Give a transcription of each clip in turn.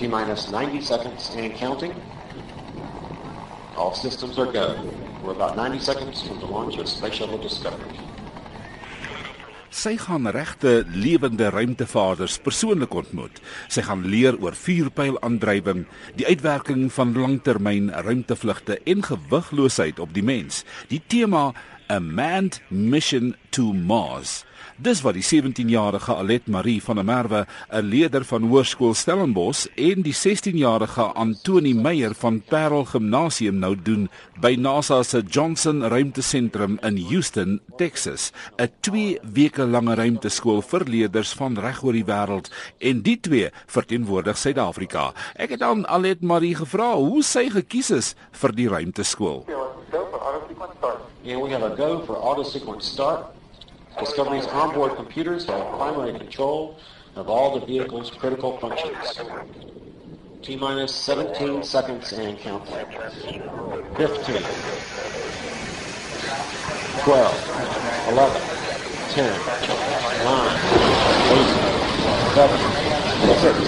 T minus 90 seconds and counting. All systems are go. We're about 90 seconds from the launch of Space Shuttle Discovery. Sy gaan regte lewende ruimtevaders persoonlik ontmoet. Sy gaan leer oor vuurpylaandrywing, die uitwerking van langtermyn ruimtevlugte en gewigloosheid op die mens. Die tema A Manned Mission to Mars. Dis wat die 17-jarige Alet Marie van der Merwe, 'n leerder van Hoërskool Stellenbosch en die 16-jarige Antoni Meyer van Parel Gimnasium nou doen by NASA se Johnson Ruimtesentrum in Houston, Texas, 'n 2 weke lange ruimteskool vir leerders van reg oor die wêreld en die twee verteenwoordig Suid-Afrika. Ek het aan Alet Marie gevra hoe sy gekies is vir die ruimteskool. Yeah, we have a go for auto sequence start. Discovery's onboard computers have primary control of all the vehicle's critical functions. T minus 17 seconds and counting. 15, 12, 11, 10, 9, 8, 7, 6,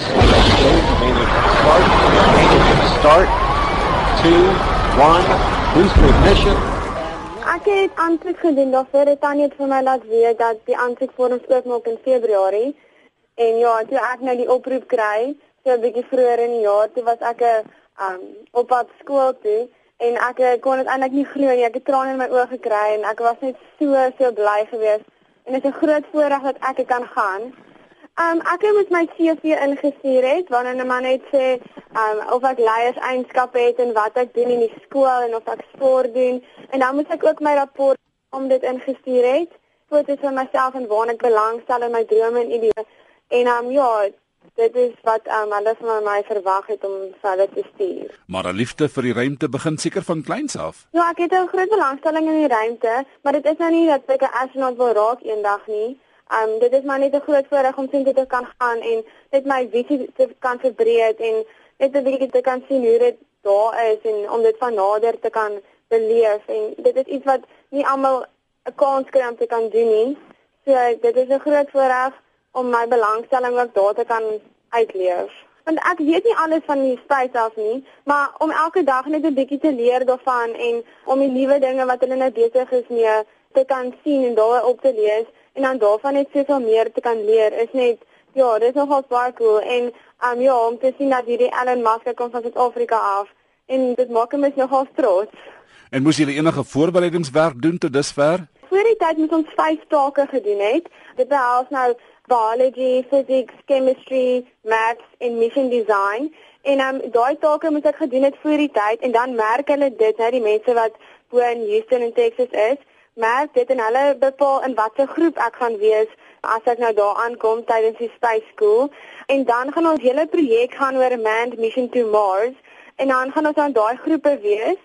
start, start, 2, 1, booster ignition. Ek het aansoek gedoen daarvoor het Tannie vir my laat weet dat die aansoekvorms oopmaak in Februarie. En ja, toe ek nou die oproep kry, so 'n bietjie vroeër in die jaar, toe was ek 'n um op pad skool toe en ek kon dit eintlik nie glo nie. Ek het trane in my oë gekry en ek was net so so bly geweest. En dit is 'n groot voorreg dat ek kan gaan. Um ek het my CV ingestuur het wanneer 'n man net sê um of ek leierseienskappe het en wat ek doen in die skool en of ek sport doen en dan moet ek ook my rapport om dit ingestuur het. Foto's van myself en waar ek belangstel in my drome en idees. En um ja, dit is wat um hulle van my verwag het om verder te stuur. Maar 'n liefde vir die ruimte begin seker van kleins af. Ja, ek het 'n groot belangstelling in die ruimte, maar dit is nou nie dat ek 'n astronaut wil raak eendag nie. Um dit is maar net 'n groot voorreg om sien dit te kan gaan en net my visie te kan verbreed en net 'n bietjie te kan sien hoe dit daar is en om dit van nader te kan beleef en dit is iets wat nie almal 'n kans kry om te kan doen nie. So dit is 'n groot voorreg om my belangstelling ook daar te kan uitleef. Want ek weet nie alles van die space af nie, maar om elke dag net 'n bietjie te leer daarvan en om die nuwe dinge wat hulle nou besig is mee te kan sien en daarop te lees en dan daarvan net soveel meer te kan leer is net ja, dit is nogal baie cool en um ja, om te sien dat hierdie Elon Musk kom van Suid-Afrika af en dit maak my nogal trots. En moes julle enige voorbereidingswerk doen tot dusver? Voor die tyd moet ons 5 take gedoen het. Dit behels nou biology, physics, chemistry, maths en mission design. En um daai take moet ek gedoen het voor die tyd en dan merk hulle dit, nou die mense wat bo in Houston in Texas is merk dit en hulle bepaal in watter groep ek gaan wees as ek nou daar aankom tydens die space school en dan gaan ons hele projek gaan oor manned mission to Mars. En dan gaan ons aan daai groepe wees.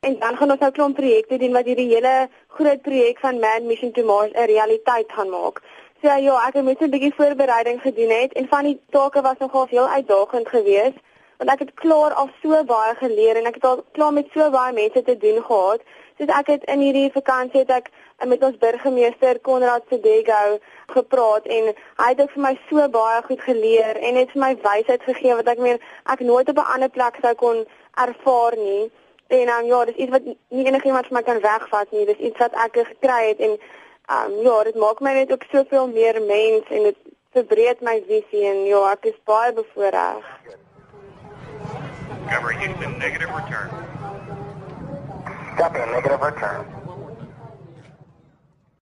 En dan gaan ons nou klomp projekte doen wat hierdie hele groot projek van manned mission to Mars 'n realiteit gaan maak. So ja, ek het net 'n bietjie voorbereiding gedoen het en van die take was nogal heel uitdagend geweest want ek het klaar al so baie geleer en ek het al klaar met so baie mense te doen gehad soos ek het in hierdie vakansie het ek met ons burgemeester Konrad Sedego gepraat en hy het vir my so baie goed geleer en het vir my wysheid gegee wat ek meer ek nooit op 'n ander plek sou kon ervaar nie. En um, ja, dis iets wat nie enigiemand vir my kan wegvat nie. Dis iets wat ek gekry het en um, ja, dit maak my net ook soveel meer mens en dit verbreed my visie en ja, ek is baie bevoorreg. Houston, negative return. Copy, negative return.